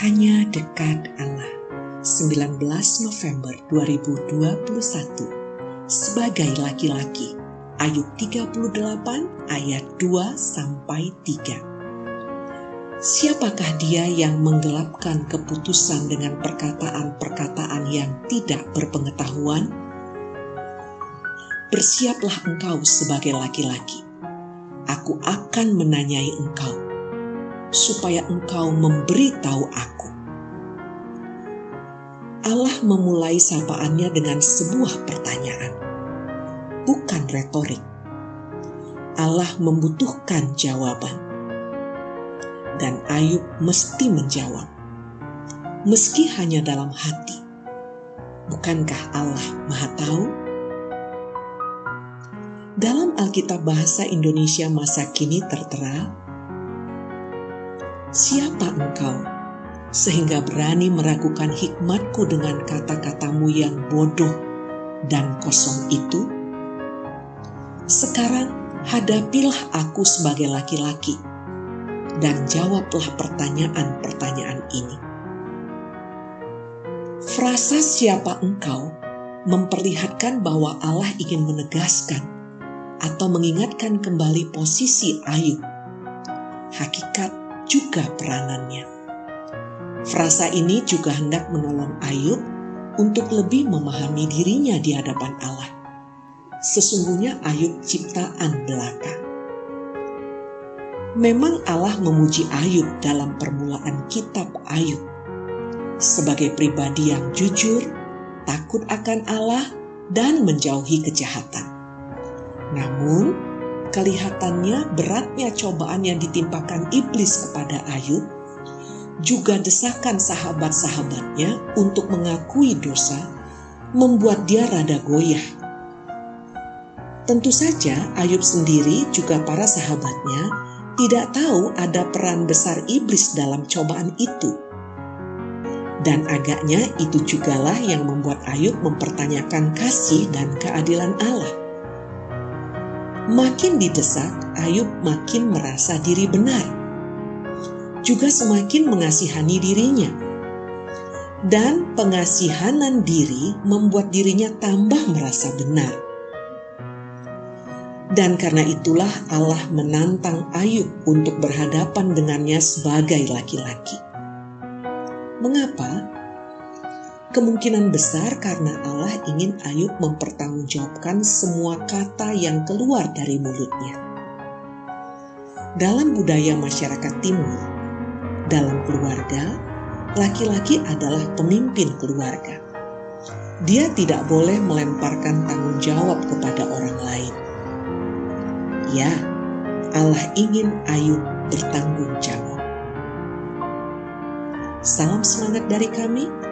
Hanya dekat Allah. 19 November 2021 sebagai laki-laki. Ayub 38 ayat 2 sampai 3. Siapakah dia yang menggelapkan keputusan dengan perkataan-perkataan yang tidak berpengetahuan? Bersiaplah engkau sebagai laki-laki. Aku akan menanyai engkau, supaya engkau memberitahu aku Allah memulai sapaannya dengan sebuah pertanyaan, bukan retorik. Allah membutuhkan jawaban, dan Ayub mesti menjawab, meski hanya dalam hati. Bukankah Allah Maha Tahu? Dalam Alkitab Bahasa Indonesia masa kini tertera, "Siapa engkau?" sehingga berani meragukan hikmatku dengan kata-katamu yang bodoh dan kosong itu? Sekarang hadapilah aku sebagai laki-laki dan jawablah pertanyaan-pertanyaan ini. Frasa siapa engkau memperlihatkan bahwa Allah ingin menegaskan atau mengingatkan kembali posisi Ayub, hakikat juga peranannya. Frasa ini juga hendak menolong Ayub untuk lebih memahami dirinya di hadapan Allah. Sesungguhnya Ayub ciptaan belaka. Memang Allah memuji Ayub dalam permulaan kitab Ayub sebagai pribadi yang jujur, takut akan Allah, dan menjauhi kejahatan. Namun, kelihatannya beratnya cobaan yang ditimpakan iblis kepada Ayub juga desakan sahabat-sahabatnya untuk mengakui dosa, membuat dia rada goyah. Tentu saja Ayub sendiri juga para sahabatnya tidak tahu ada peran besar iblis dalam cobaan itu. Dan agaknya itu jugalah yang membuat Ayub mempertanyakan kasih dan keadilan Allah. Makin didesak, Ayub makin merasa diri benar juga semakin mengasihani dirinya. Dan pengasihanan diri membuat dirinya tambah merasa benar. Dan karena itulah Allah menantang Ayub untuk berhadapan dengannya sebagai laki-laki. Mengapa? Kemungkinan besar karena Allah ingin Ayub mempertanggungjawabkan semua kata yang keluar dari mulutnya. Dalam budaya masyarakat Timur, dalam keluarga, laki-laki adalah pemimpin keluarga. Dia tidak boleh melemparkan tanggung jawab kepada orang lain. Ya, Allah ingin Ayub bertanggung jawab. Salam semangat dari kami,